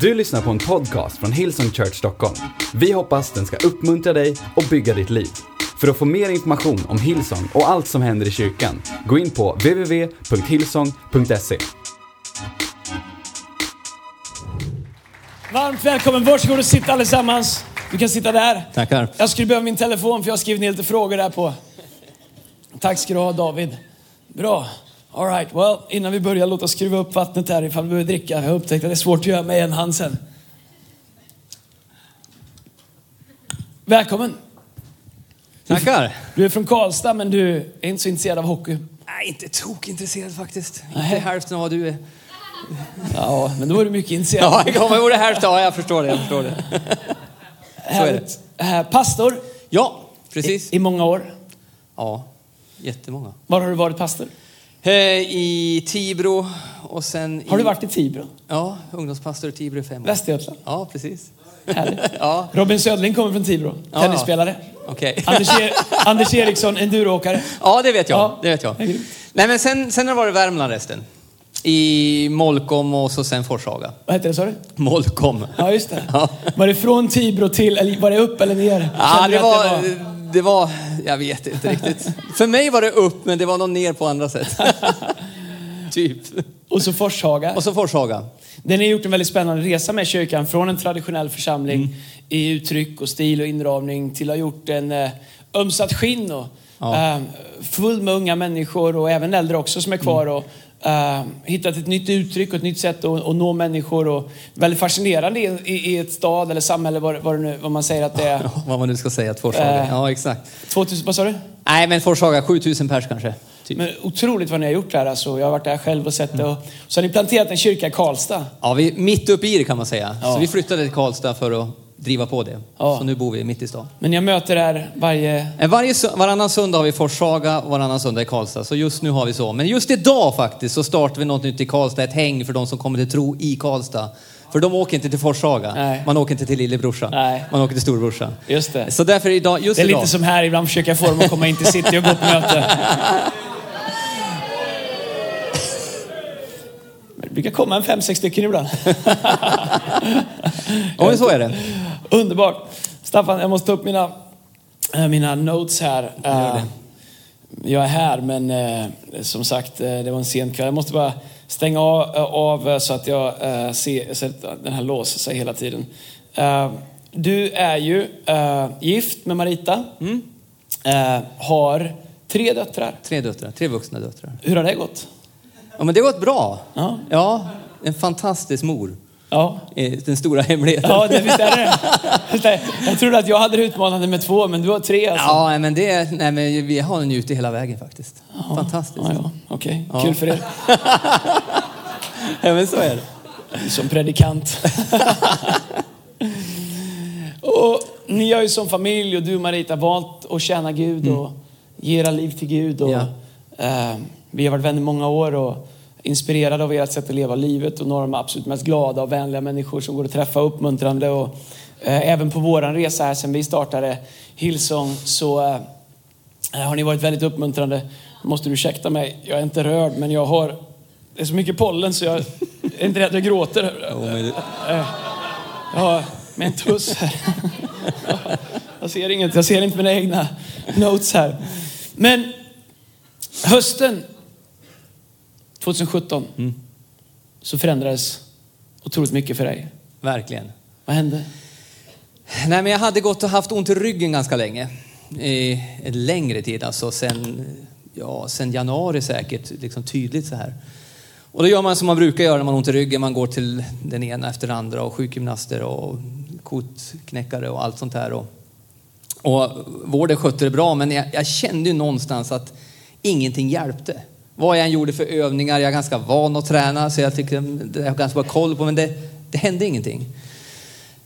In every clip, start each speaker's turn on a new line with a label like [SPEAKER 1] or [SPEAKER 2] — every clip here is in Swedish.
[SPEAKER 1] Du lyssnar på en podcast från Hillsong Church Stockholm. Vi hoppas den ska uppmuntra dig och bygga ditt liv. För att få mer information om Hillsong och allt som händer i kyrkan, gå in på www.hillsong.se.
[SPEAKER 2] Varmt välkommen, varsågod och sitt allesammans. Du kan sitta där.
[SPEAKER 3] Tackar.
[SPEAKER 2] Jag skulle behöva min telefon för jag har skrivit ner lite frågor där på. Tack ska du ha David. Bra. All right, well, innan vi börjar, låt oss skruva upp vattnet här ifall vi behöver dricka. Jag har upptäckt att det är svårt att göra med en hand sen. Välkommen.
[SPEAKER 3] Tackar.
[SPEAKER 2] Du är från Karlstad men du är inte så intresserad av hockey.
[SPEAKER 3] Nej, inte tokintresserad faktiskt.
[SPEAKER 2] Nej.
[SPEAKER 3] Inte hälften av vad du är.
[SPEAKER 2] Ja, men då är du mycket intresserad.
[SPEAKER 3] Ja, jag kommer ihåg det hälften. Ja, jag förstår det. Jag förstår det.
[SPEAKER 2] Härligt. Äh, pastor
[SPEAKER 3] Ja, precis.
[SPEAKER 2] i, i många år.
[SPEAKER 3] Ja, jättemånga.
[SPEAKER 2] Var har du varit pastor?
[SPEAKER 3] Eh, I Tibro och sen
[SPEAKER 2] Har
[SPEAKER 3] i,
[SPEAKER 2] du varit i Tibro?
[SPEAKER 3] Ja, ungdomspastor i Tibro i fem år.
[SPEAKER 2] Västergötland?
[SPEAKER 3] Ja, precis. Ja,
[SPEAKER 2] Robin Södling kommer från Tibro,
[SPEAKER 3] Ja.
[SPEAKER 2] tennisspelare.
[SPEAKER 3] okej.
[SPEAKER 2] Anders, E- Anders Eriksson, enduroåkare.
[SPEAKER 3] Ja, det vet jag.
[SPEAKER 2] Ja.
[SPEAKER 3] Det vet jag.
[SPEAKER 2] Det.
[SPEAKER 3] Nej, men sen, sen har det varit Värmland resten. I Molkom och så sen Forshaga.
[SPEAKER 2] Vad hette det sa du?
[SPEAKER 3] Molkom.
[SPEAKER 2] Ja, just det.
[SPEAKER 3] Ja.
[SPEAKER 2] Var det från Tibro till, eller var det upp eller ner?
[SPEAKER 3] Ja,
[SPEAKER 2] Kände
[SPEAKER 3] det
[SPEAKER 2] du att
[SPEAKER 3] var, det var, jag vet inte riktigt. För mig var det upp, men det var nog ner på andra sätt. typ.
[SPEAKER 2] Och så Forshaga.
[SPEAKER 3] Och så Forshaga.
[SPEAKER 2] Den har gjort en väldigt spännande resa med kyrkan från en traditionell församling
[SPEAKER 3] Mm.
[SPEAKER 2] i uttryck och stil och inramning till att ha gjort en eh, ömsat skinn och
[SPEAKER 3] Ja.
[SPEAKER 2] eh, full med unga människor och även äldre också som är kvar
[SPEAKER 3] Mm.
[SPEAKER 2] och eh, hittat ett nytt uttryck och ett nytt sätt att, att nå människor och väldigt fascinerande i, i, i ett stad eller samhälle vad, vad, nu, vad man säger att det är.
[SPEAKER 3] Ja, vad man nu ska säga, att Forshaga.
[SPEAKER 2] Eh.
[SPEAKER 3] Ja, exakt.
[SPEAKER 2] 2000, vad sa du?
[SPEAKER 3] Nej, men Forshaga, 7000 pers kanske. Typ.
[SPEAKER 2] Men otroligt vad ni har gjort där alltså. Jag har varit där själv och sett det. Och, så har ni planterat en kyrka i Karlstad.
[SPEAKER 3] Ja, vi är mitt uppe i det kan man säga.
[SPEAKER 2] Ja.
[SPEAKER 3] Så vi flyttade till Karlstad för att driva på det.
[SPEAKER 2] Ja.
[SPEAKER 3] Så nu bor vi mitt i stan.
[SPEAKER 2] Men jag möter er varje...
[SPEAKER 3] Eh, Varje, varannan söndag har vi Forshaga och varannan söndag i Karlstad. Så just nu har vi så. Men just idag faktiskt så startar vi något nytt i Karlstad. Ett häng för de som kommer till tro i Karlstad. För de åker inte till Forshaga.
[SPEAKER 2] Nej.
[SPEAKER 3] Man åker inte till lillebrorsan.
[SPEAKER 2] Nej.
[SPEAKER 3] Man åker till storebrorsan.
[SPEAKER 2] Just det.
[SPEAKER 3] Så därför idag, just
[SPEAKER 2] Det är
[SPEAKER 3] idag.
[SPEAKER 2] lite som här, ibland försöker jag få dem att komma in till city och gå på möte. brukar komma en fem, sex stycken ibland.
[SPEAKER 3] Ja, men så är det.
[SPEAKER 2] Underbart. Staffan, jag måste ta upp mina, eh, mina notes här. Eh, Jag är här, men eh, som sagt, det var en sen kväll. Jag måste bara stänga av, så att jag ser så att den här låser sig hela tiden. Du är ju gift med Marita.
[SPEAKER 3] Mm.
[SPEAKER 2] Har tre döttrar.
[SPEAKER 3] Tre döttrar, tre vuxna döttrar.
[SPEAKER 2] Hur har det gått?
[SPEAKER 3] Ja, men det har gått bra.
[SPEAKER 2] Ja.
[SPEAKER 3] Ja, en fantastisk mor.
[SPEAKER 2] Ja,
[SPEAKER 3] Den stora hemligheten.
[SPEAKER 2] ja det, visst är det. Visst är det. Jag trodde att jag hade utmanande med två, men du har tre alltså.
[SPEAKER 3] Ja, men det, nej, men vi har njutit hela vägen faktiskt. Fantastiskt.
[SPEAKER 2] Ja, ja, okej.
[SPEAKER 3] Ja.
[SPEAKER 2] Kul för er.
[SPEAKER 3] Ja, men så är det.
[SPEAKER 2] Som predikant. och ni har ju som familj och du Marita valt att tjäna Gud och ge era liv till Gud. Och,
[SPEAKER 3] Ja.
[SPEAKER 2] eh, vi har varit vänner många år och inspirerade av ert sätt att leva livet och några av de absolut mest glada och vänliga människor som går att träffa uppmuntrande. Och, eh, även på våran resa här sen vi startade Hillsong så eh, har ni varit väldigt uppmuntrande. Måste du ursäkta mig, jag är inte rörd men jag har det är så mycket pollen så jag är inte rädd att jag gråter. Eh, Jag har med en tuss här. Jag ser inget, jag ser inte mina egna notes här. Men hösten 2017 så förändrades otroligt mycket för dig.
[SPEAKER 3] Verkligen.
[SPEAKER 2] Vad hände?
[SPEAKER 3] Nej, men jag hade gått och haft ont i ryggen ganska länge. I en längre tid, alltså sen, ja, sen januari säkert, liksom tydligt så här. Och då gör man som man brukar göra när man har ont i ryggen. Man går till den ena efter den andra och sjukgymnaster och kotknäckare och allt sånt här. Och, och vården skötte det bra, men jag, jag kände ju någonstans att ingenting hjälpte. Vad jag än gjorde för övningar, jag är ganska van att träna så jag tycker det har ganska bra koll på, men det, det hände ingenting.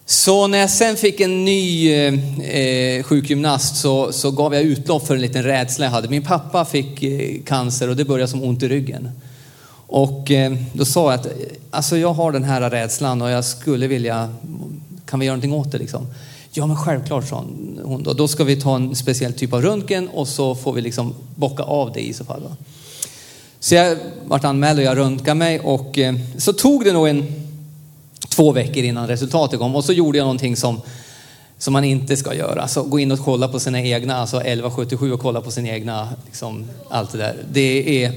[SPEAKER 3] Så när jag sen fick en ny eh, sjukgymnast så, så gav jag utlopp för en liten rädsla jag hade. Min pappa fick eh, cancer och det började som ont i ryggen. Och eh, då sa jag att eh, alltså jag har den här rädslan och jag skulle vilja, kan vi göra någonting åt det liksom? Ja men självklart sa hon då. Då ska vi ta en speciell typ av röntgen och så får vi liksom bocka av det i så fall. Va? Så jag vart anmäld och jag röntgade mig och eh, så tog det nog en två veckor innan resultatet kom. Och så gjorde jag någonting som, som man inte ska göra. Så gå in och kolla på sina egna, alltså 1177 och kolla på sina egna, liksom, allt det där. Det är...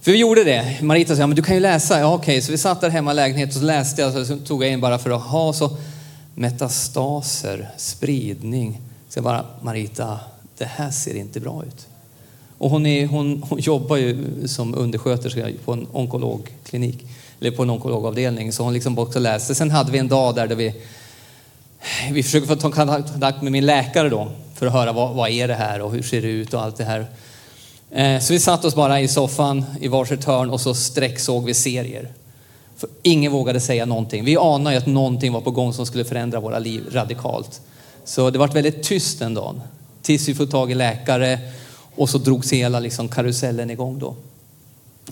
[SPEAKER 3] För vi gjorde det. Marita sa, ja, men du kan ju läsa. Ja, okej. Så vi satt där hemma i lägenheten och så läste jag. Så tog jag in bara för att ha så metastaser, spridning. Så jag bara, Marita, det här ser inte bra ut. Och hon, är, hon, hon jobbar ju som undersköterska på en onkologklinik, eller på en onkologavdelning, så hon liksom också läste. Sen hade vi en dag där, där vi, vi försökte få ta kontakt med min läkare då, för att höra vad, vad är det här och hur ser det ut och allt det här. Eh, så vi satt oss bara i soffan i varsitt hörn och så sträcksåg vi serier. För ingen vågade säga någonting. Vi anade ju att någonting var på gång som skulle förändra våra liv radikalt. Så det var väldigt tyst den dagen. Tills vi får tag i läkare och så drogs hela liksom karusellen igång då.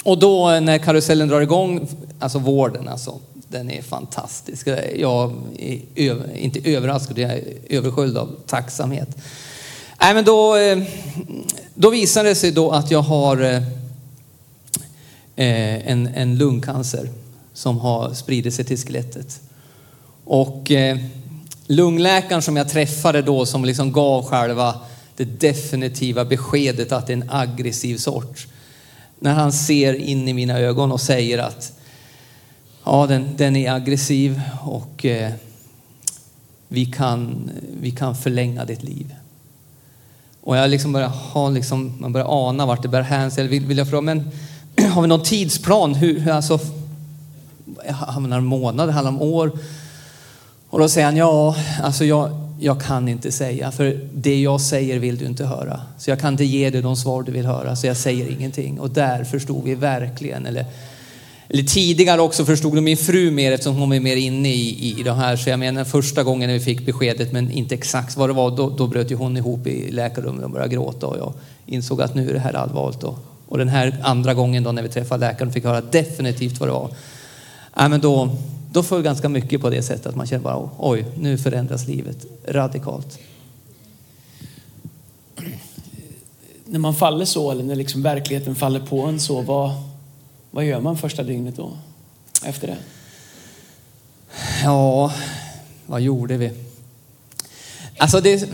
[SPEAKER 3] Och då eh, när karusellen drar igång, alltså vården alltså, den är fantastisk. Jag är över, inte överraskad, jag är översköljd av tacksamhet. Nej, men då, eh, då visade det sig då att jag har eh, en, en lungcancer som har spridit sig till skelettet. Och lungläkaren som jag träffade då som liksom gav själva det definitiva beskedet att det är en aggressiv sort. När han ser in i mina ögon och säger att ja, den, den är aggressiv och eh, vi, kan, vi kan förlänga ditt liv. Och jag liksom börjar ha, liksom, man börjar ana vart det bär hän. Så vill, vill jag fråga, men har vi någon tidsplan? Hur, alltså, handlar om månader, handlar om år? Och då säger han, ja, alltså jag, jag kan inte säga, för det jag säger vill du inte höra. Så jag kan inte ge dig de svar du vill höra, så jag säger ingenting. Och där förstod vi verkligen, eller, eller tidigare också förstod du min fru mer eftersom hon är mer inne i, i det här. Så jag menar första gången när vi fick beskedet, men inte exakt vad det var, då, då bröt ju hon ihop i läkarrummet och började gråta och jag insåg att nu är det här allvarligt. Då. Och den här andra gången då när vi träffade läkaren fick höra definitivt vad det var. Ja, men då, då föll ganska mycket på det sättet att man känner bara oj, nu förändras livet radikalt.
[SPEAKER 2] När man faller så, eller när liksom verkligheten faller på en så, vad, vad gör man första dygnet då? Efter det?
[SPEAKER 3] Ja, vad gjorde vi? Alltså det,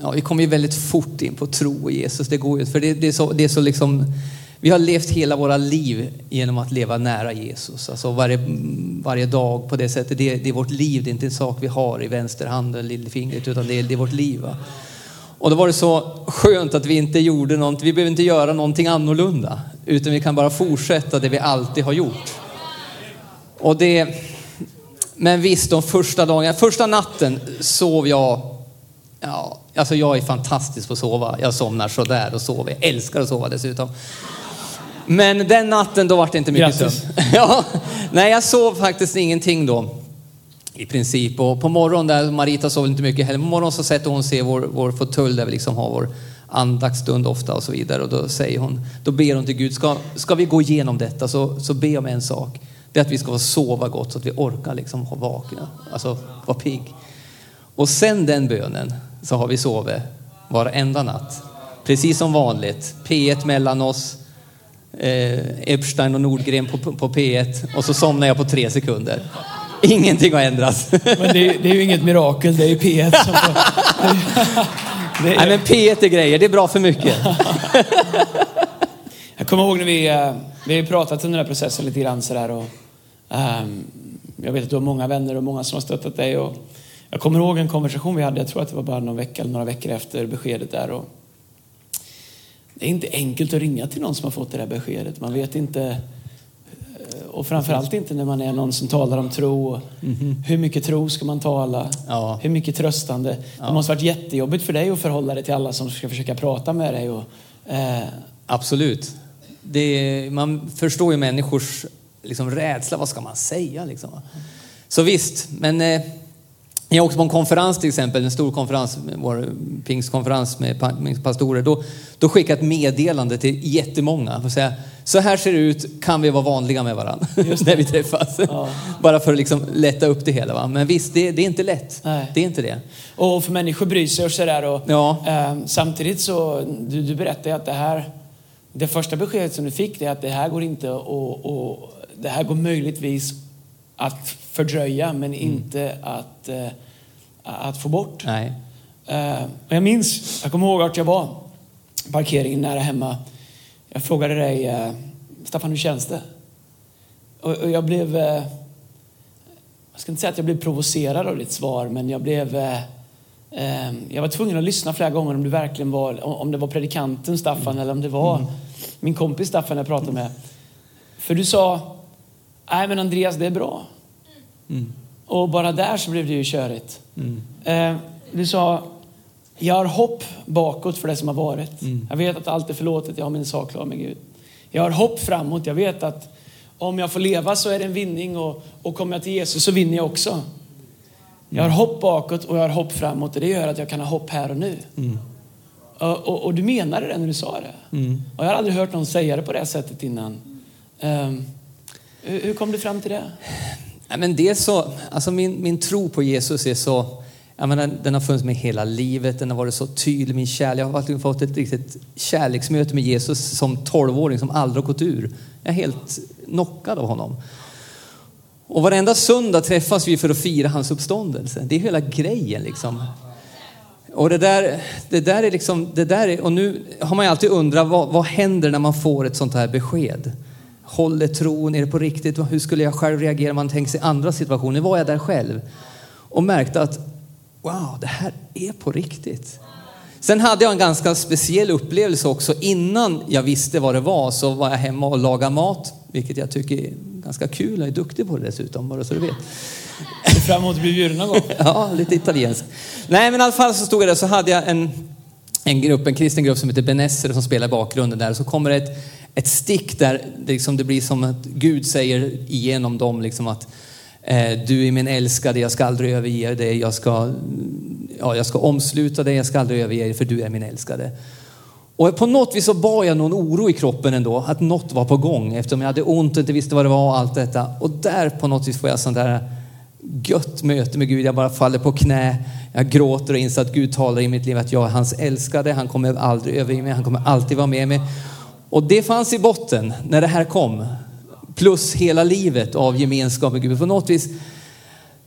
[SPEAKER 3] ja, vi kom ju väldigt fort in på tro och Jesus. Det går ju, för det, det, är så, det är så liksom vi har levt hela våra liv genom att leva nära Jesus. Alltså varje, varje dag på det sättet. Det, det är vårt liv, det är inte en sak vi har i vänsterhanden, lillfingret, utan det är, det är vårt liv. Va? Och då var det så skönt att vi inte gjorde något, vi behöver inte göra någonting annorlunda. Utan vi kan bara fortsätta det vi alltid har gjort. Och det, men visst, de första dagarna, första natten sov jag Ja, alltså jag är fantastisk på att sova. Jag somnar sådär och sover. Jag älskar att sova dessutom. Men den natten då var det inte mycket sömn. ja, nej, jag sov faktiskt ingenting då. I princip. Och på morgonen, där Marita sov inte mycket heller. På morgonen så sätter hon sig i vår, vår fåtölj där vi liksom har vår andaktsstund ofta och så vidare. Och då säger hon, då ber hon till Gud, ska, ska vi gå igenom detta så, så be om en sak. Det är att vi ska sova gott så att vi orkar liksom vara vakna, alltså vara pigg. Och sen den bönen så har vi sovit varenda natt. Precis som vanligt. P1 mellan oss, eh, Epstein och Nordgren på, på P1 och så somnar jag på tre sekunder. Ingenting har ändrats.
[SPEAKER 2] Men det, det är ju inget mirakel, det är ju P1 som får...
[SPEAKER 3] Det är... Nej men P1 är grejer, det är bra för mycket.
[SPEAKER 2] jag kommer ihåg när vi, eh, vi har pratat om den här processen lite grann sådär och um, jag vet att du har många vänner och många som har stöttat dig och jag kommer ihåg en konversation vi hade, jag tror att det var bara någon vecka eller några veckor efter beskedet där och det är inte enkelt att ringa till någon som har fått det där beskedet. Man vet inte, eh, och framförallt inte när man är någon som talar om tro. Mm. Hur mycket tro ska man tala? Ja. Hur mycket tröstande? Ja. Det måste varit jättejobbigt för dig att förhålla dig till alla som ska försöka prata med dig. Och,
[SPEAKER 3] eh... Absolut. Det, man förstår ju människors liksom, rädsla. Vad ska man säga? Liksom? Så visst, men eh, jag åkte på en konferens till exempel, en stor konferens, vår pingstkonferens med pastorer. Då, då skickade jag ett meddelande till jättemånga och säga, så här ser det ut, kan vi vara vanliga med varandra när vi träffas? Ja. Bara för att liksom lätta upp det hela. Va? Men visst, det, det är inte lätt. Nej. Det är inte det.
[SPEAKER 2] Och för människor bryr sig och sådär. Och, ja. eh, samtidigt så, du, du berättade att det här, det första beskedet som du fick, är att det här går inte och, och det här går möjligtvis att fördröja men inte att, eh, att få bort.
[SPEAKER 3] Nej.
[SPEAKER 2] Eh, och jag minns, jag kommer ihåg vart jag var, parkeringen nära hemma. Jag frågade dig, eh, Staffan hur känns det? Och, och jag blev, eh, jag ska inte säga att jag blev provocerad av ditt svar, men jag blev eh, eh, jag var tvungen att lyssna flera gånger om det verkligen var, om det var predikanten Staffan eller om det var min kompis Staffan jag pratade med. För du sa, nej men Andreas det är bra. Och bara där så blev det ju körigt. Eh, du sa, jag har hopp bakåt för det som har varit. Jag vet att allt är förlåtet, jag har min sak klar med Gud. Jag har hopp framåt, jag vet att om jag får leva så är det en vinning och, och kommer jag till Jesus så vinner jag också. Jag har hopp bakåt och jag har hopp framåt och det gör att jag kan ha hopp här och nu. Och, och, och du menade det när du sa det. Och jag har aldrig hört någon säga det på det sättet innan. Ehm, hur, hur kom du fram till det?
[SPEAKER 3] Men det så, alltså min, min tro på Jesus är så, jag menar, den har funnits med hela livet, den har varit så tydlig, min kärlek. Jag har fått ett riktigt kärleksmöte med Jesus som tolvåring som aldrig har gått ur. Jag är helt knockad av honom. Och varenda söndag träffas vi för att fira hans uppståndelse. Det är hela grejen liksom. Och det där, det där är liksom, det där är, och nu har man ju alltid undrat vad, vad händer när man får ett sånt här besked? Håller tron? Är det på riktigt? Hur skulle jag själv reagera om man tänker sig andra situationer? Var jag där själv och märkte att wow, det här är på riktigt. Sen hade jag en ganska speciell upplevelse också. Innan jag visste vad det var så var jag hemma och lagade mat, vilket jag tycker är ganska kul. Jag är duktig på det dessutom, bara så du vet.
[SPEAKER 2] Ser fram emot att bli bjuden någon gång.
[SPEAKER 3] Ja, lite italiensk. Nej, men i alla fall så stod jag där så hade jag en, en grupp, en kristen grupp som heter Benesser som spelar i bakgrunden där. Så kommer ett, ett stick där det, liksom, det blir som att Gud säger igenom dem liksom att eh, du är min älskade, jag ska aldrig överge dig, jag ska, ja, jag ska omsluta dig, jag ska aldrig överge dig för du är min älskade. Och på något vis så bar jag någon oro i kroppen ändå, att något var på gång eftersom jag hade ont och inte visste vad det var och allt detta. Och där på något vis får jag sånt där gött möte med Gud. Jag bara faller på knä, jag gråter och inser att Gud talar i mitt liv att jag är hans älskade. Han kommer aldrig överge mig, han kommer alltid vara med mig. Och det fanns i botten när det här kom. Plus hela livet av gemenskap med Gud. På något vis,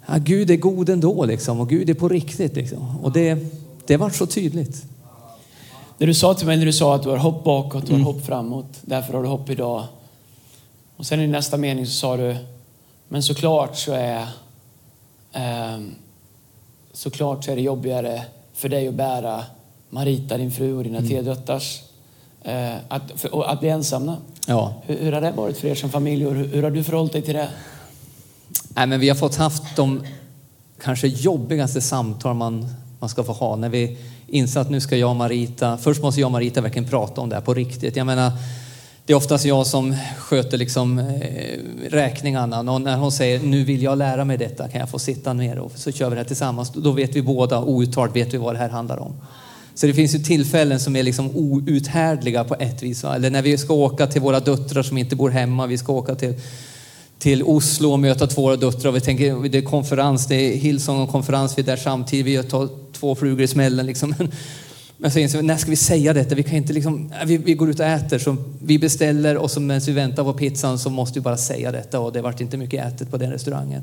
[SPEAKER 3] ja, Gud är god ändå liksom och Gud är på riktigt liksom. Och det, det var så tydligt.
[SPEAKER 2] Det du sa till mig när du sa att du har hopp bakåt, du har hopp framåt, därför har du hopp idag. Och sen i nästa mening så sa du, men såklart så är ehm, såklart så är det jobbigare för dig att bära Marita, din fru och dina tre döttars eh, att, för, att bli ensamma.
[SPEAKER 3] Ja.
[SPEAKER 2] Hur, hur har det varit för er som familj och hur, hur har du förhållit dig till det?
[SPEAKER 3] Nej, men vi har fått haft de kanske jobbigaste samtal man, man ska få ha när vi inser att nu ska jag och Marita, först måste jag och Marita verkligen prata om det här på riktigt. Jag menar, det är oftast jag som sköter liksom, eh, räkningarna och när hon säger nu vill jag lära mig detta, kan jag få sitta ner och så kör vi det här tillsammans. Då vet vi båda, outtalat vet vi vad det här handlar om. Så det finns ju tillfällen som är liksom outhärdliga på ett vis. Va? Eller när vi ska åka till våra döttrar som inte bor hemma, vi ska åka till till Oslo och möta två döttrar. Vi tänker, det är konferens, det är Hillsong och konferens, vi är där samtidigt, vi tar två flugor i smällen. Liksom. Men så inser vi, när ska vi säga detta? Vi kan inte liksom, äh, vi, vi går ut och äter, så vi beställer och så medan vi väntar på pizzan så måste vi bara säga detta och det vart inte mycket ätet på den restaurangen.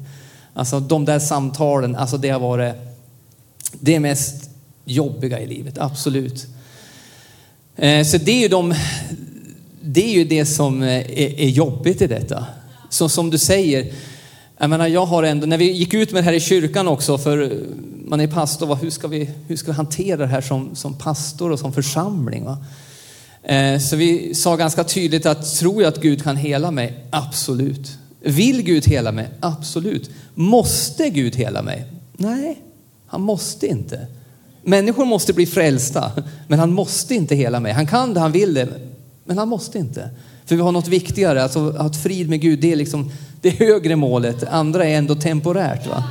[SPEAKER 3] Alltså de där samtalen, alltså det har varit det mest jobbiga i livet, absolut. Eh, så det är ju, de, det, är ju det som eh, är, är jobbigt i detta. Så som du säger, jag menar jag har ändå, när vi gick ut med det här i kyrkan också, för man är pastor, hur ska vi, hur ska vi hantera det här som, som pastor och som församling? Va? Eh, så vi sa ganska tydligt att tror jag att Gud kan hela mig? Absolut. Vill Gud hela mig? Absolut. Måste Gud hela mig? Nej, han måste inte. Människor måste bli frälsta, men han måste inte hela mig. Han kan det, han vill det, men han måste inte. För vi har något viktigare, alltså att frid med Gud, det är liksom det högre målet. Andra är ändå temporärt. Va?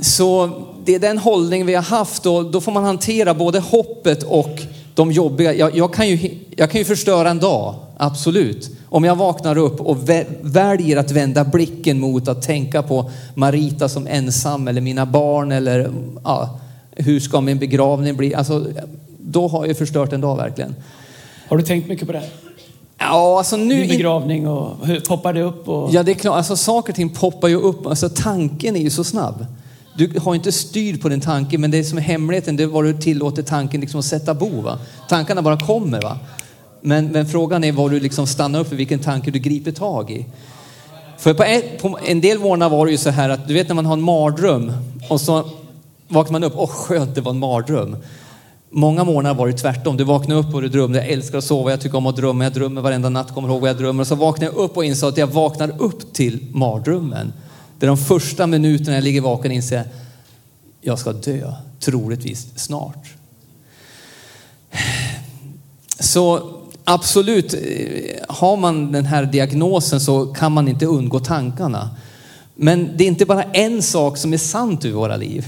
[SPEAKER 3] Så det är den hållning vi har haft och då får man hantera både hoppet och de jobbiga. Jag, jag, kan, ju, jag kan ju förstöra en dag, absolut. Om jag vaknar upp och väljer att vända blicken mot att tänka på Marita som ensam eller mina barn eller ja, hur ska min begravning bli? Alltså, då har jag förstört en dag verkligen.
[SPEAKER 2] Har du tänkt mycket på det?
[SPEAKER 3] Ja, alltså nu...
[SPEAKER 2] Din
[SPEAKER 3] in-
[SPEAKER 2] begravning och hur poppar det upp? Och...
[SPEAKER 3] Ja, det är klart. Alltså, saker och ting poppar ju upp. Alltså, tanken är ju så snabb. Du har inte styr på din tanke, men det som är hemligheten, det är vad du tillåter tanken liksom att sätta bo. Va? Tankarna bara kommer. Va? Men, men frågan är vad du liksom stannar upp för, vilken tanke du griper tag i. För på, ett, på en del morgnar var det ju så här att, du vet när man har en mardröm och så vaknar man upp, åh skönt det var en mardröm. Många morgnar var det tvärtom. Du vaknar upp och du drömde, jag älskar att sova, jag tycker om att drömma, jag drömmer varenda natt, kommer ihåg vad jag drömmer. Och så vaknar jag upp och inser att jag vaknar upp till mardrömmen. Det är de första minuterna jag ligger vaken och inser, jag ska dö, troligtvis snart. Så absolut, eh, har man den här diagnosen så kan man inte undgå tankarna. Men det är inte bara en sak som är sant i våra liv.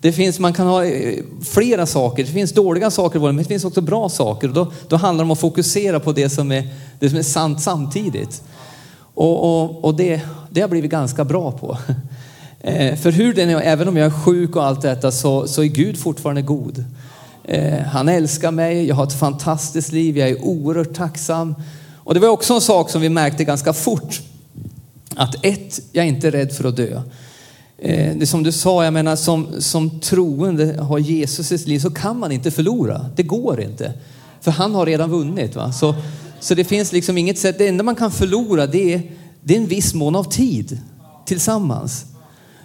[SPEAKER 3] Det finns, man kan ha eh, flera saker. Det finns dåliga saker i våra men det finns också bra saker. Och då, då handlar det om att fokusera på det som är, det som är sant samtidigt. Och, och, och det, det har jag blivit ganska bra på. Eh, för hur den är, även om jag är sjuk och allt detta så, så är Gud fortfarande god. Eh, han älskar mig, jag har ett fantastiskt liv, jag är oerhört tacksam. Och det var också en sak som vi märkte ganska fort. Att ett, jag är inte rädd för att dö. Eh, det som du sa, jag menar som, som troende har Jesus i sitt liv så kan man inte förlora. Det går inte. För han har redan vunnit. Va? Så, så det finns liksom inget sätt, det enda man kan förlora det är, det är en viss mån av tid tillsammans.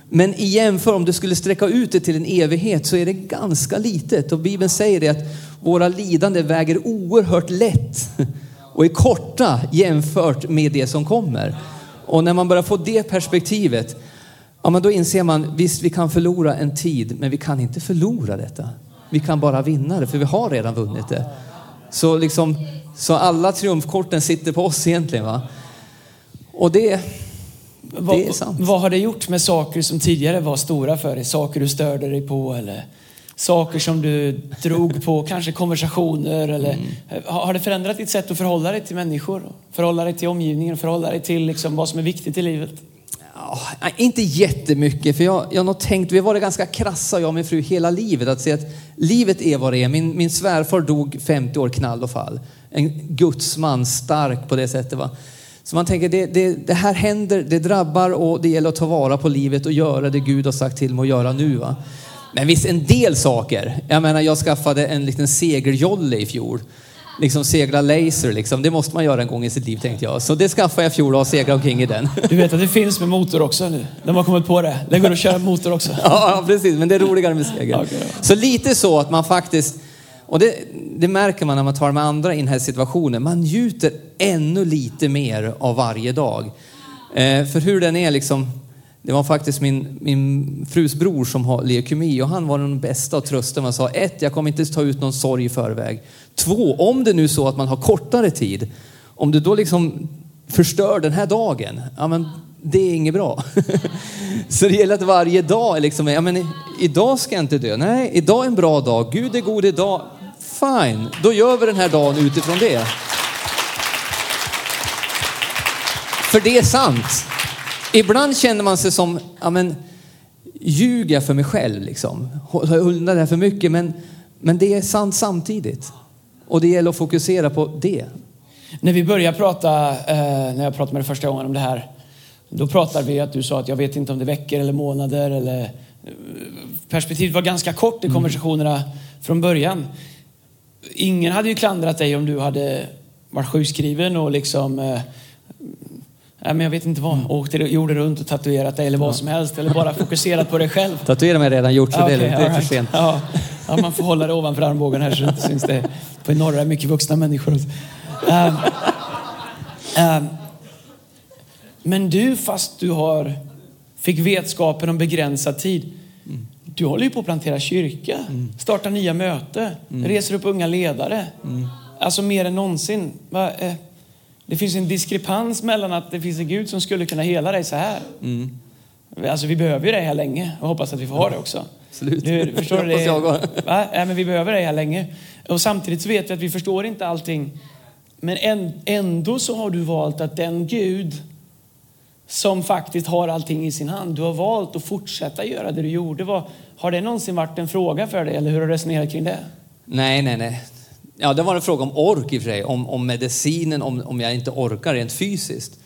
[SPEAKER 3] Men i jämför om du skulle sträcka ut det till en evighet så är det ganska litet. Och Bibeln säger det att våra lidande väger oerhört lätt och är korta jämfört med det som kommer. Och när man börjar få det perspektivet, ja men då inser man visst vi kan förlora en tid, men vi kan inte förlora detta. Vi kan bara vinna det, för vi har redan vunnit det. Så liksom, så alla triumfkorten sitter på oss egentligen va. Och det,
[SPEAKER 2] vad,
[SPEAKER 3] det är sant.
[SPEAKER 2] vad har det gjort med saker som tidigare var stora för dig? Saker du störde dig på eller saker som du drog på, kanske konversationer eller
[SPEAKER 3] Mm.
[SPEAKER 2] har har det förändrat ditt sätt att förhålla dig till människor? Förhålla dig till omgivningen, förhålla dig till liksom vad som är viktigt i livet?
[SPEAKER 3] Oh, inte jättemycket, för jag, jag har nog tänkt, vi har varit ganska krassa jag och min fru hela livet, att se att livet är vad det är. Min, min svärfar dog 50 år knall och fall. En gudsman, stark på det sättet. Va? Så man tänker, det, det, det här händer, det drabbar och det gäller att ta vara på livet och göra det Gud har sagt till mig att göra nu. Va? Men visst, en del saker. Jag menar, jag skaffade en liten segeljolle i fjol. Liksom segla laser liksom. Det måste man göra en gång i sitt liv tänkte jag. Så det skaffade jag i fjol och seglade omkring i den.
[SPEAKER 2] Du vet att det finns med motor också nu. De har kommit på det. Det går att köra motor också.
[SPEAKER 3] Ja, precis. Men det är roligare med segel.
[SPEAKER 2] Ja.
[SPEAKER 3] Så lite så att man faktiskt, och det, det märker man när man tar med andra i den här situationen, man njuter ännu lite mer av varje dag. Eh, för hur den är liksom, det var faktiskt min, min frus bror som har leukemi och han var den bästa att trösta. Man sa ett, jag kommer inte ta ut någon sorg i förväg. Två, om det nu är så att man har kortare tid, om du då liksom förstör den här dagen, ja men det är inget bra. Så det gäller att varje dag är liksom, ja men idag ska jag inte dö. Nej, idag är en bra dag. Gud är god idag. Fine, då gör vi den här dagen utifrån det. För det är sant. Ibland känner man sig som, ja men, ljuger jag för mig själv liksom? Jag undan det här för mycket? Men, men det är sant samtidigt. Och det gäller att fokusera på det.
[SPEAKER 2] När vi började prata, eh, när jag pratade med dig första gången om det här, då pratade vi att du sa att jag vet inte om det är veckor eller månader eller eh, perspektivet var ganska kort i konversationerna från början. Ingen hade ju klandrat dig om du hade varit sjukskriven och liksom eh, men jag vet inte vad. Åkte, gjorde runt och tatuerat dig eller vad som helst. Eller bara fokuserat på dig själv.
[SPEAKER 3] Tatuera mig redan gjort så
[SPEAKER 2] Ja,
[SPEAKER 3] det, är,
[SPEAKER 2] all
[SPEAKER 3] för
[SPEAKER 2] right.
[SPEAKER 3] sent.
[SPEAKER 2] Ja, ja, man får hålla det ovanför armbågen här så det inte syns det. På norra är mycket vuxna människor. Um, um, men du, fast du har, fick vetskapen om begränsad tid. Du håller ju på att plantera kyrka, starta nya möten, reser upp unga ledare. Alltså mer än någonsin. Va, eh, Det finns en diskrepans mellan att det finns en Gud som skulle kunna hela dig så här. Alltså vi behöver ju dig här länge och hoppas att vi får ha det också.
[SPEAKER 3] Absolut.
[SPEAKER 2] Du, förstår du? Det,
[SPEAKER 3] jag
[SPEAKER 2] va? Nej, men vi behöver dig här länge. Och samtidigt så vet vi att vi förstår inte allting. Men än- ändå så har du valt att den Gud som faktiskt har allting i sin hand, du har valt att fortsätta göra det du gjorde. Har det någonsin varit en fråga för dig eller hur har du resonerat kring det?
[SPEAKER 3] Nej, nej, nej ja, det var en fråga om ork i och för sig, om, om medicinen, om, om jag inte orkar rent fysiskt.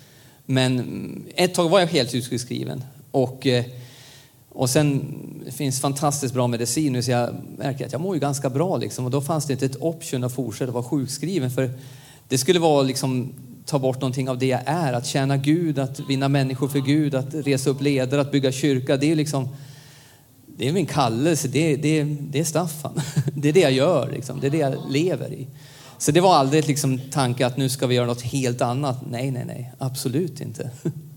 [SPEAKER 3] Men ett tag var jag helt utskriven. Och, eh, och sen det finns fantastiskt bra medicin nu så jag märker att jag mår ju ganska bra liksom. Och då fanns det inte ett option att fortsätta vara sjukskriven. För det skulle vara liksom ta bort någonting av det jag är. Att tjäna Gud, att vinna människor för Gud, att resa upp ledare, att bygga kyrka. Det är liksom det är min kallelse, det, det, det är Staffan. Det är det jag gör, liksom. det är det jag lever i. Så det var aldrig liksom tanke att nu ska vi göra något helt annat. Nej, nej, nej, absolut inte.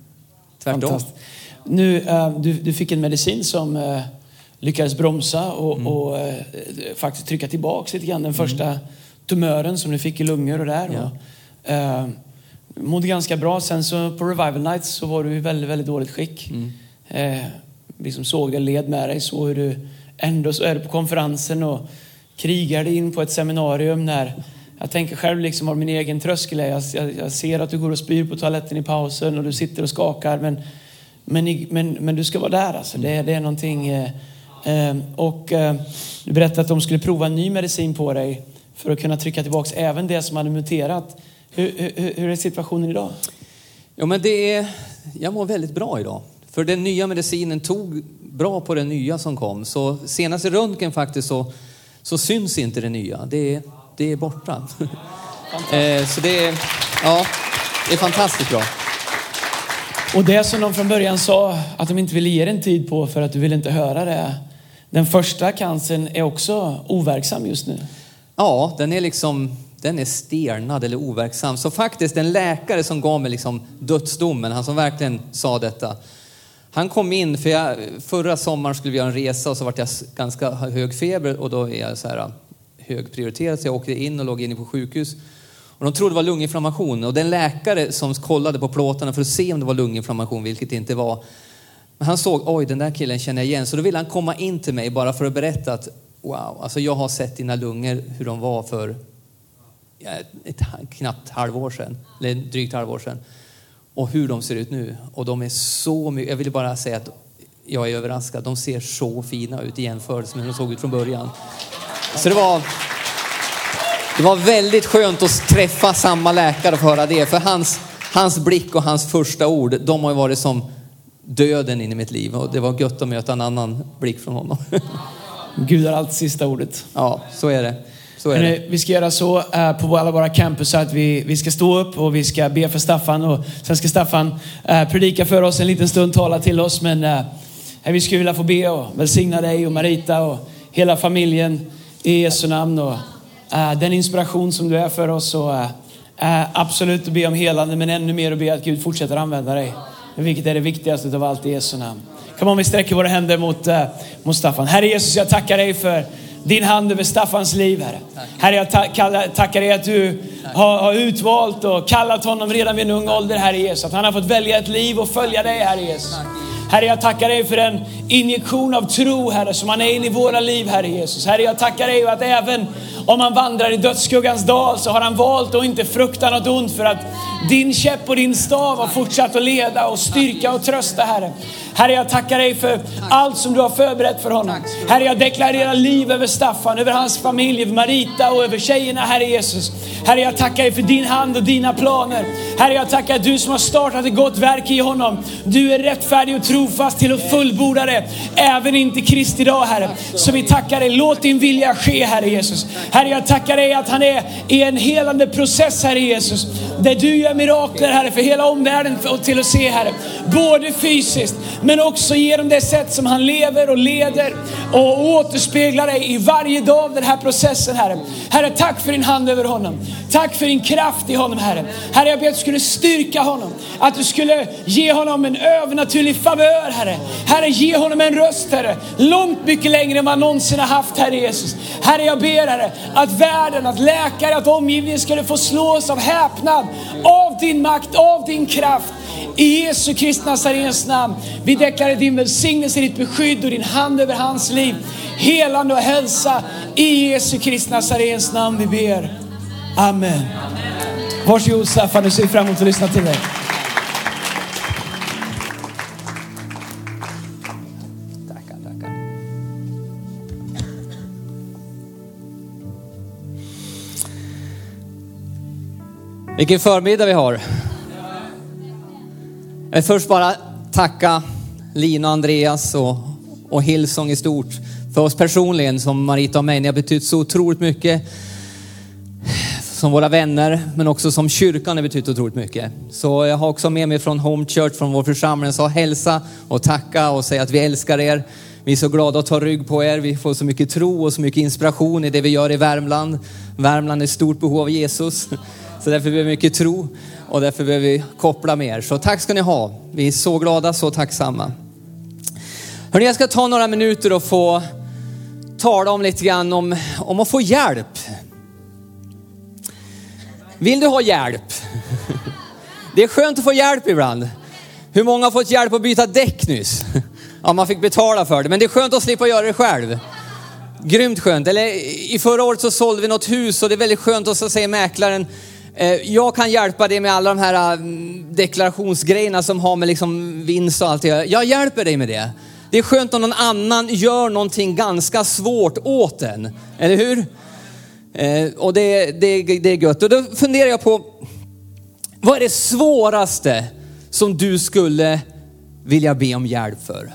[SPEAKER 3] Tvärtom.
[SPEAKER 2] Nu, uh, du, du, fick en medicin som uh, lyckades bromsa och, mm. och uh, faktiskt trycka tillbaka lite grann den mm. första tumören som du fick i lungor och där. Ja. Och, mådde ganska bra. Sen så på Revival Nights så var du i väldigt, väldigt dåligt skick. Mm vi som såg det led med dig, så hur du ändå så är du på konferensen och krigar dig in på ett seminarium när jag tänker själv liksom har min egen tröskel. Jag, jag, jag, ser att du går och spyr på toaletten i pausen och du sitter och skakar. Men, men, men, men du ska vara där alltså. Det, det är någonting. Eh, eh, och eh, du berättade att de skulle prova en ny medicin på dig för att kunna trycka tillbaks även det som hade muterat. Hur, hur, hur är situationen idag?
[SPEAKER 3] Jo, men det är, jag mår väldigt bra idag. För den nya medicinen tog bra på det nya som kom. Så senaste röntgen faktiskt så, så syns inte det nya. Det är, det är borta. eh, så det är, ja, det är fantastiskt bra.
[SPEAKER 2] Och det som de från början sa att de inte ville ge en tid på för att du ville inte höra det. Den första cancern är också overksam just nu.
[SPEAKER 3] Ja, den är liksom den är stelnad eller overksam. Så faktiskt den läkare som gav mig liksom dödsdomen, han som verkligen sa detta, han kom in, för jag, förra sommaren skulle vi göra en resa och så var jag ganska hög feber och då är jag så här äh, högprioriterad så jag åkte in och låg inne på sjukhus. Och de trodde det var lunginflammation och den läkare som kollade på plåtarna för att se om det var lunginflammation, vilket det inte var, men han såg, oj den där killen känner jag igen. Så då ville han komma in till mig bara för att berätta att wow, alltså jag har sett dina lungor hur de var för ett knappt halvår sedan, eller drygt halvår sedan och hur de ser ut nu. Och de är så mycket, jag vill bara säga att jag är överraskad. De ser så fina ut i jämförelse med hur de såg ut från början. Så det var, det var väldigt skönt att träffa samma läkare och få höra det. För hans, hans blick och hans första ord, de har ju varit som döden in i mitt liv. Och det var gött att möta en annan blick från honom.
[SPEAKER 2] Gud har alltid sista ordet.
[SPEAKER 3] Ja, så är det.
[SPEAKER 2] Men, vi ska göra så uh, på alla våra campus att vi, vi ska stå upp och vi ska be för Staffan och sen ska Staffan uh, predika för oss en liten stund, tala till oss. Men uh, vi skulle vilja få be och välsigna dig och Marita och hela familjen i Jesu namn. Och, den inspiration som du är för oss och absolut att be om helande men ännu mer att be att Gud fortsätter använda dig. Vilket är det viktigaste av allt i Jesu namn. Kom om vi sträcker våra händer mot, mot Staffan. Herre Jesus, jag tackar dig för din hand över Staffans liv, Herre. Herre, jag tackar dig att du har, har, utvalt och kallat honom redan vid en ung ålder, Herre Jesus. Att han har fått välja ett liv och följa dig, Herre Jesus. Herre, jag tackar dig för en injektion av tro, Herre, som han är in i våra liv, Herre Jesus. Herre, jag tackar dig att även om han vandrar i dödsskuggans dal så har han valt att inte frukta något ont för att din käpp och din stav har fortsatt att leda och styrka och trösta, Herre. Herre, jag tackar dig för allt som du har förberett för honom. Herre, jag deklarerar liv över Staffan, över hans familj, över Marita och över tjejerna, Herre Jesus. Herre, jag tackar dig för din hand och dina planer. Herre, jag tackar du som har startat ett gott verk i honom. Du är rättfärdig och trofast till att fullborda det, även inte Kristi dag, Herre. Så vi tackar dig, låt din vilja ske, Herre Jesus. Herre, jag tackar dig att han är i en helande process, Herre Jesus. Där du gör mirakler, Herre, för hela omvärlden till att se, Herre. Både fysiskt, men också genom det sätt som han lever och leder och återspeglar dig i varje dag av den här processen, Herre. Herre, tack för din hand över honom. Tack för din kraft i honom, Herre. Herre, jag ber att du skulle styrka honom. Att du skulle ge honom en övernaturlig favör, Herre. Herre, ge honom en röst, Herre. Långt mycket längre än vad han någonsin har haft, Herre Jesus. Herre, jag ber, Herre, att världen, att läkare, att omgivningen skulle få slås av häpnad av din makt, av din kraft. I Jesu Kristi Nazarens namn. Vi deklarerar din välsignelse, ditt beskydd och din hand över hans liv. Helande och hälsa. I Jesu Kristi Nazarens namn vi ber. Amen. Varsågod Staffan, nu ser vi fram emot att lyssna till dig.
[SPEAKER 3] Vilken förmiddag vi har. Jag vill först bara tacka Lina och Andreas och, och Hillsong i stort för oss personligen som Marita och mig. Ni har betytt så otroligt mycket som våra vänner, men också som kyrkan har betytt otroligt mycket. Så jag har också med mig från Home Church, från vår församling, så hälsa och tacka och säga att vi älskar er. Vi är så glada att ta rygg på er. Vi får så mycket tro och så mycket inspiration i det vi gör i Värmland. Värmland är i stort behov av Jesus. Så därför behöver vi mycket tro och därför behöver vi koppla mer. Så tack ska ni ha. Vi är så glada, så tacksamma. Hörrni, jag ska ta några minuter och få tala om lite grann om, om att få hjälp. Vill du ha hjälp? Det är skönt att få hjälp ibland. Hur många har fått hjälp att byta däck nyss? Ja, man fick betala för det, men det är skönt att slippa göra det själv. Grymt skönt. Eller i förra året så sålde vi något hus och det är väldigt skönt och så säger mäklaren, Eh, jag kan hjälpa dig med alla de här mm, deklarationsgrejerna som har med liksom vinst och allt det Jag hjälper dig med det. Det är skönt om någon annan gör någonting ganska svårt åt en. Eller hur? Eh, och det, det, det är gött. Och då funderar jag på, vad är det svåraste som du skulle vilja be om hjälp för?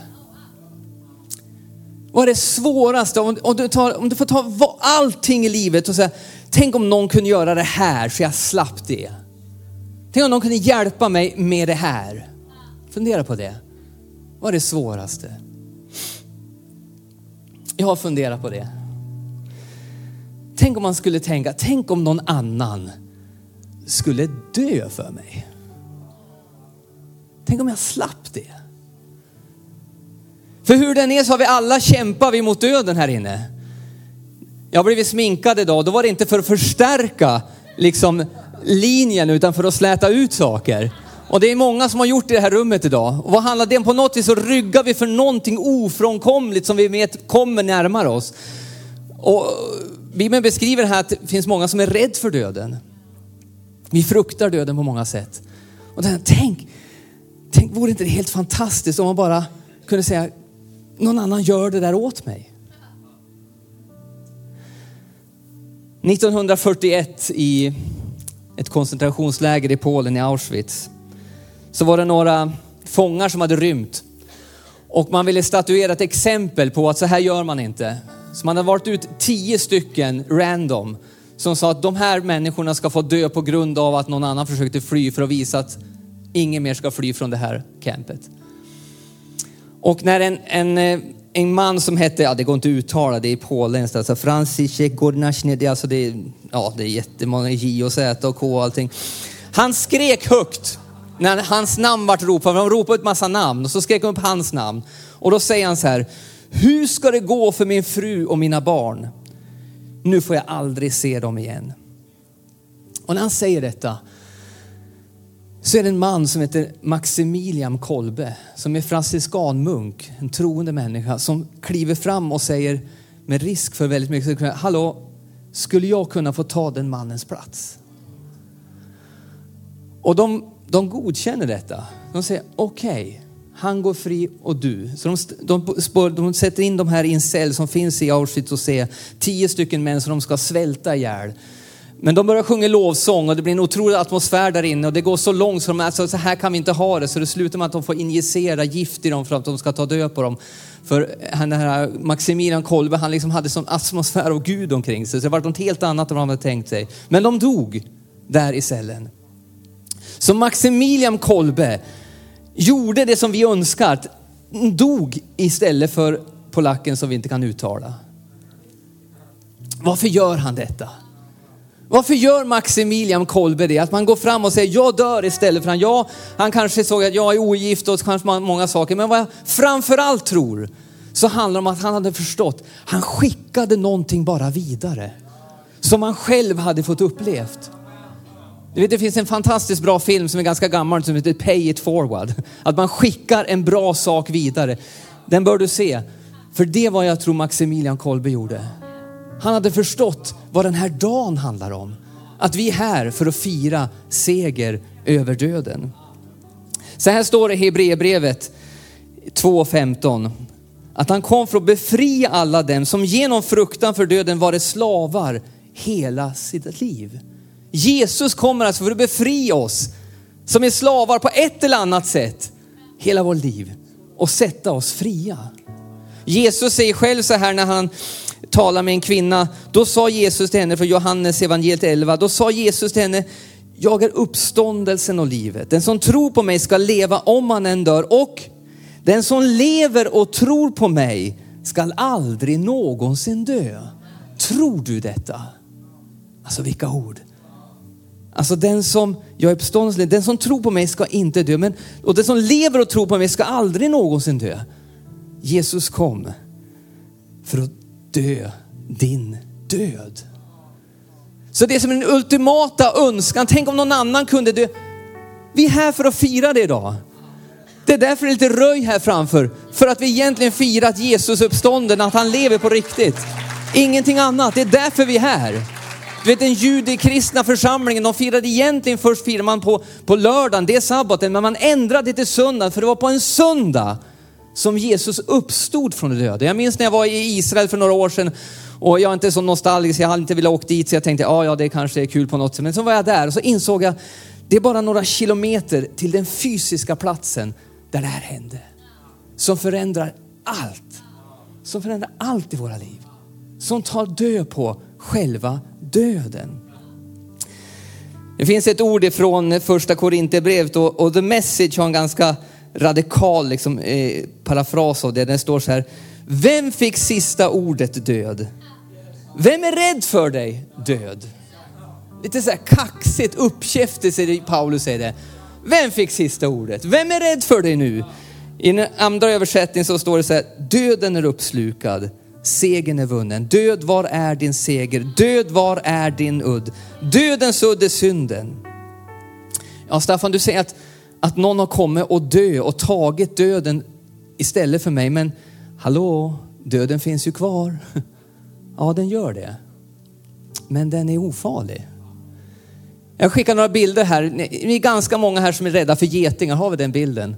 [SPEAKER 3] Vad är det svåraste? Om, om, du, tar, om du får ta allting i livet och säga, tänk om någon kunde göra det här så jag slapp det. Tänk om någon kunde hjälpa mig med det här. Fundera på det. Vad är det svåraste? Jag har funderat på det. Tänk om man skulle tänka, tänk om någon annan skulle dö för mig. Tänk om jag slapp det. För hur den är så har vi alla kämpat vi mot döden här inne. Jag har blivit sminkad idag, då var det inte för att förstärka liksom linjen utan för att släta ut saker. Och det är många som har gjort det i det här rummet idag. Och vad handlar det om? På något vis så ryggar vi för någonting ofrånkomligt som vi vet kommer närmare oss. Och Bibeln beskriver här att det finns många som är rädd för döden. Vi fruktar döden på många sätt. Och den, tänk, tänk, vore inte det helt fantastiskt om man bara kunde säga, någon annan gör det där åt mig. 1941 i ett koncentrationsläger i Polen, i Auschwitz, så var det några fångar som hade rymt. Och man ville statuera ett exempel på att så här gör man inte. Så man hade valt ut tio stycken random som sa att de här människorna ska få dö på grund av att någon annan försökte fly för att visa att ingen mer ska fly från det här campet. Och när en, en, eh, en man som hette, ja det går inte att uttala, det är polenskt, alltså Franciszek Gornacny, alltså det är alltså det, ja det är jättemånga J och Z och K och allting. Han skrek högt när hans namn vart ropat, de ropade ett massa namn och så skrek de upp hans namn. Och då säger han så här, hur ska det gå för min fru och mina barn? Nu får jag aldrig se dem igen. Och när han säger detta så är det en man som heter Maximilian Kolbe som är franciskanmunk, en troende människa som kliver fram och säger med risk för väldigt mycket, hallå, skulle jag kunna få ta den mannens plats? Och de, de godkänner detta. De säger okej, okay, han går fri och du. Så de, de, de, sätter in de här i en cell som finns i Auschwitz och ser tio stycken män som de ska svälta ihjäl. Men de börjar sjunga lovsång och det blir en otrolig atmosfär där inne och det går så långt så de alltså, så här kan vi inte ha det. Så det slutar med att de får injicera gift i dem för att de ska ta död på dem. För den här Maximilian Kolbe, han liksom hade sån atmosfär av Gud omkring sig. Så det var något helt annat än vad han hade tänkt sig. Men de dog där i cellen. Så Maximilian Kolbe gjorde det som vi önskar, dog istället för polacken som vi inte kan uttala. Varför gör han detta? Varför gör Maximilian Kolbe det? Att man går fram och säger jag dör istället för han. Ja, han kanske såg att jag är ogift och kanske många saker. Men vad jag framförallt tror så handlar det om att han hade förstått. Han skickade någonting bara vidare. Som han själv hade fått upplevt. Du vet, det finns en fantastiskt bra film som är ganska gammal som heter Pay it forward. Att man skickar en bra sak vidare. Den bör du se. För det var jag tror Maximilian Kolbe gjorde. Han hade förstått vad den här dagen handlar om. Att vi är här för att fira seger över döden. Så här står det i Hebreerbrevet 2.15. Att han kom för att befria alla dem som genom fruktan för döden varit slavar hela sitt liv. Jesus kommer alltså för att befria oss som är slavar på ett eller annat sätt hela vårt liv och sätta oss fria. Jesus säger själv så här när han talar med en kvinna. Då sa Jesus till henne, från Johannes evangeliet 11, då sa Jesus till henne, jag är uppståndelsen och livet. Den som tror på mig ska leva om han än dör och den som lever och tror på mig ska aldrig någonsin dö. Tror du detta? Alltså vilka ord. Alltså den som, jag är uppståndelsen, den som tror på mig ska inte dö. Men, och den som lever och tror på mig ska aldrig någonsin dö. Jesus kom för att dö din död. Så det är som den ultimata önskan. Tänk om någon annan kunde dö. Vi är här för att fira det idag. Det är därför det är lite röj här framför. För att vi egentligen firar att Jesus uppstånden, att han lever på riktigt. Ingenting annat. Det är därför vi är här. Du vet den judekristna församlingen, de firade egentligen, först firade man på, på lördagen, det är sabbaten, men man ändrade det till söndagen för det var på en söndag som Jesus uppstod från de döda. Jag minns när jag var i Israel för några år sedan och jag är inte så nostalgisk, jag hade inte velat åka dit så jag tänkte, ja ja det kanske är kul på något sätt. Men så var jag där och så insåg jag, det är bara några kilometer till den fysiska platsen där det här hände. Som förändrar allt. Som förändrar allt i våra liv. Som tar död på själva döden. Det finns ett ord ifrån första Korinthierbrevet och, och The Message har en ganska radikal liksom, eh, parafras av det. Den står så här. Vem fick sista ordet död? Vem är rädd för dig? Död. Lite så här kaxigt, uppkäftigt säger Paulus säger det. Vem fick sista ordet? Vem är rädd för dig nu? I den andra översättningen så står det så här, döden är uppslukad, segern är vunnen. Död, var är din seger? Död, var är din udd? Dödens udd är synden. Ja, Staffan, du säger att, att någon har kommit och dö och tagit döden istället för mig. Men hallå, döden finns ju kvar. Ja, den gör det. Men den är ofarlig. Jag skickar några bilder här. Ni är ganska många här som är rädda för getingar. Har vi den bilden?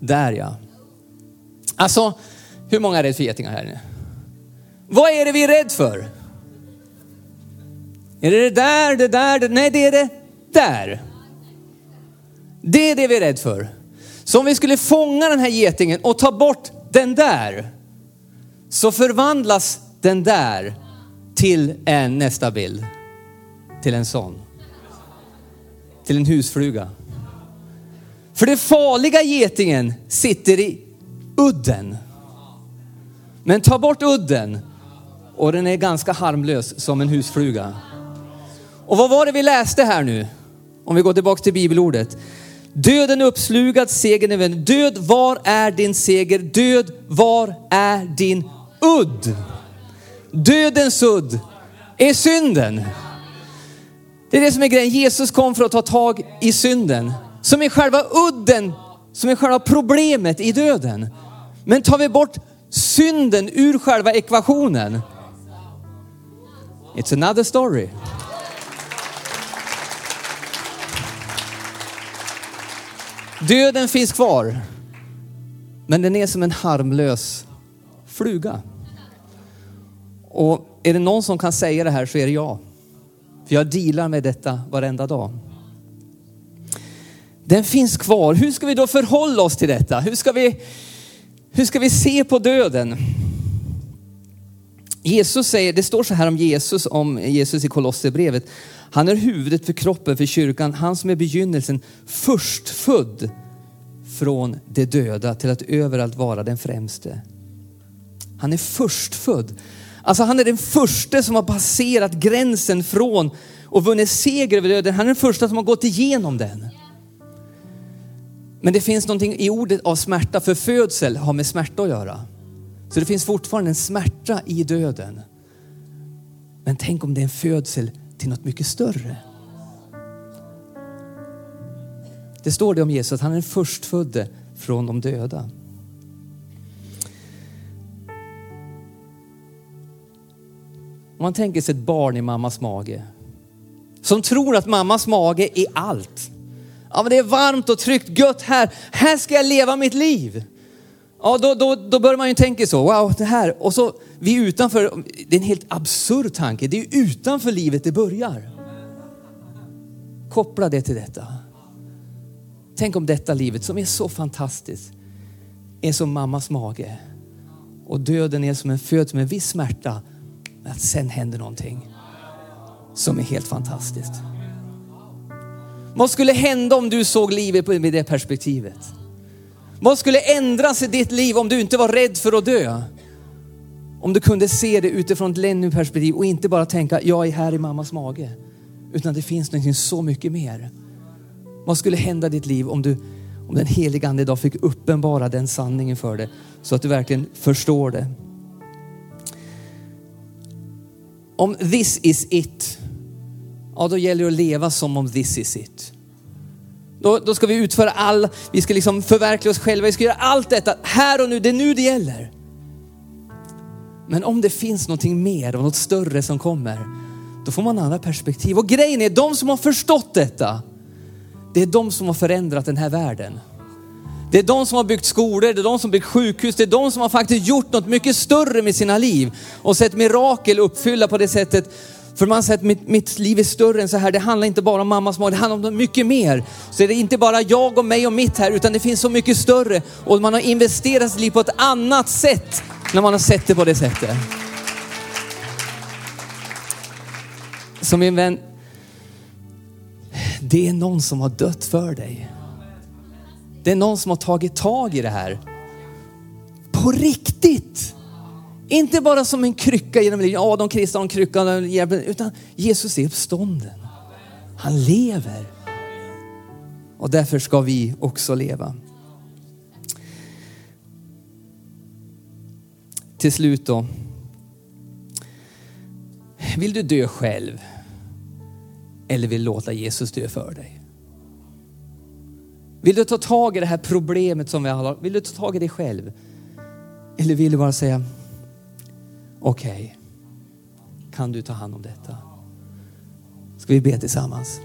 [SPEAKER 3] Där ja. Alltså, hur många är rädda för getingar här inne? Vad är det vi är rädda för? Är det det där, det där, det, nej det är det där. Det är det vi är rädda för. Så om vi skulle fånga den här getingen och ta bort den där, så förvandlas den där till en nästa bild. Till en sån. Till en husfluga. För den farliga getingen sitter i udden. Men ta bort udden och den är ganska harmlös som en husfluga. Och vad var det vi läste här nu? Om vi går tillbaka till bibelordet. Döden uppslugad, segern är vunnen. Död, var är din seger? Död, var är din udd? Dödens udd är synden. Det är det som är grejen. Jesus kom för att ta tag i synden. Som är själva udden, som är själva problemet i döden. Men tar vi bort synden ur själva ekvationen. It's another story. Döden finns kvar. Men den är som en harmlös fluga. Och är det någon som kan säga det här så är det jag. För jag dealar med detta varenda dag. Den finns kvar. Hur ska vi då förhålla oss till detta? Hur ska vi, hur ska vi se på döden? Jesus säger, det står så här om Jesus, om Jesus i Kolosserbrevet. Han är huvudet för kroppen, för kyrkan. Han som är begynnelsen, förstfödd från de döda till att överallt vara den främste. Han är förstfödd. Alltså han är den första som har passerat gränsen från och vunnit seger över döden. Han är den första som har gått igenom den. Men det finns någonting i ordet av smärta, för födsel har med smärta att göra. Så det finns fortfarande en smärta i döden. Men tänk om det är en födsel till något mycket större. Det står det om Jesus, att han är den förstfödde från de döda. Om man tänker sig ett barn i mammas mage som tror att mammas mage är allt. Ja, men det är varmt och tryggt, gött här. Här ska jag leva mitt liv. Ja, då, då, då börjar man ju tänka så, wow, det här. Och så, vi utanför, det är en helt absurd tanke. Det är utanför livet det börjar. Koppla det till detta. Tänk om detta livet som är så fantastiskt är som mammas mage. Och döden är som en föd med viss smärta. Men att sen händer någonting som är helt fantastiskt. Vad skulle hända om du såg livet med det perspektivet? Vad skulle ändras i ditt liv om du inte var rädd för att dö? Om du kunde se det utifrån ett Lenny-perspektiv och inte bara tänka, jag är här i mammas mage. Utan det finns någonting så mycket mer. Vad skulle hända i ditt liv om, du, om den heliga Ande idag fick uppenbara den sanningen för dig så att du verkligen förstår det. Om this is it, ja då gäller det att leva som om this is it. Då, då ska vi utföra all, vi ska liksom förverkliga oss själva, vi ska göra allt detta här och nu, det är nu det gäller. Men om det finns någonting mer och något större som kommer, då får man andra perspektiv. Och grejen är, de som har förstått detta, det är de som har förändrat den här världen. Det är de som har byggt skolor, det är de som har byggt sjukhus, det är de som har faktiskt gjort något mycket större med sina liv och sett mirakel uppfylla på det sättet. För man säger att mitt, mitt liv är större än så här. Det handlar inte bara om mammas mage, det handlar om mycket mer. Så det är inte bara jag och mig och mitt här, utan det finns så mycket större. Och man har investerat sitt liv på ett annat sätt när man har sett det på det sättet. Så min vän, det är någon som har dött för dig. Det är någon som har tagit tag i det här. På riktigt. Inte bara som en krycka genom livet. Ja, de kristna har en krycka, utan Jesus är uppstånden. Han lever. Och därför ska vi också leva. Till slut då. Vill du dö själv? Eller vill låta Jesus dö för dig? Vill du ta tag i det här problemet som vi alla har? Vill du ta tag i det själv? Eller vill du bara säga, okej, okay, kan du ta hand om detta? Ska vi be tillsammans?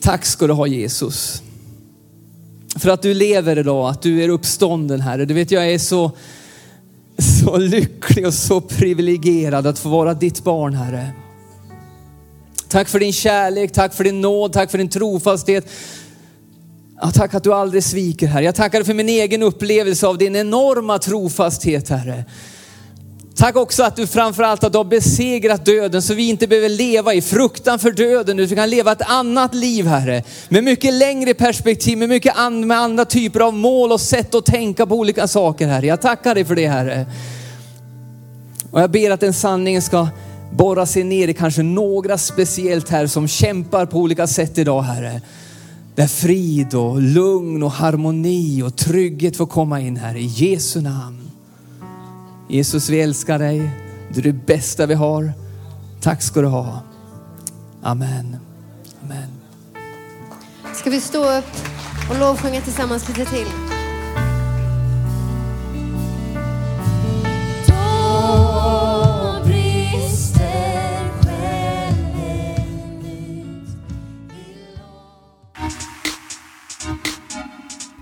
[SPEAKER 3] Tack ska du ha Jesus. För att du lever idag, att du är uppstånden Herre. Du vet jag är så, så lycklig och så privilegierad att få vara ditt barn Herre. Tack för din kärlek, tack för din nåd, tack för din trofasthet. Ja, tack att du aldrig sviker Herre. Jag tackar för min egen upplevelse av din enorma trofasthet Herre. Tack också att du framförallt att du har besegrat döden så vi inte behöver leva i fruktan för döden utan vi kan leva ett annat liv Herre. Med mycket längre perspektiv, med mycket and, med andra typer av mål och sätt att tänka på olika saker Herre. Jag tackar dig för det Herre. Och jag ber att den sanningen ska borra sig ner i kanske några speciellt här som kämpar på olika sätt idag Herre. Där frid och lugn och harmoni och trygghet får komma in här i Jesu namn. Jesus vi älskar dig. Du är det bästa vi har. Tack ska du ha. Amen. Amen.
[SPEAKER 4] Ska vi stå upp och lovsjunga tillsammans lite till?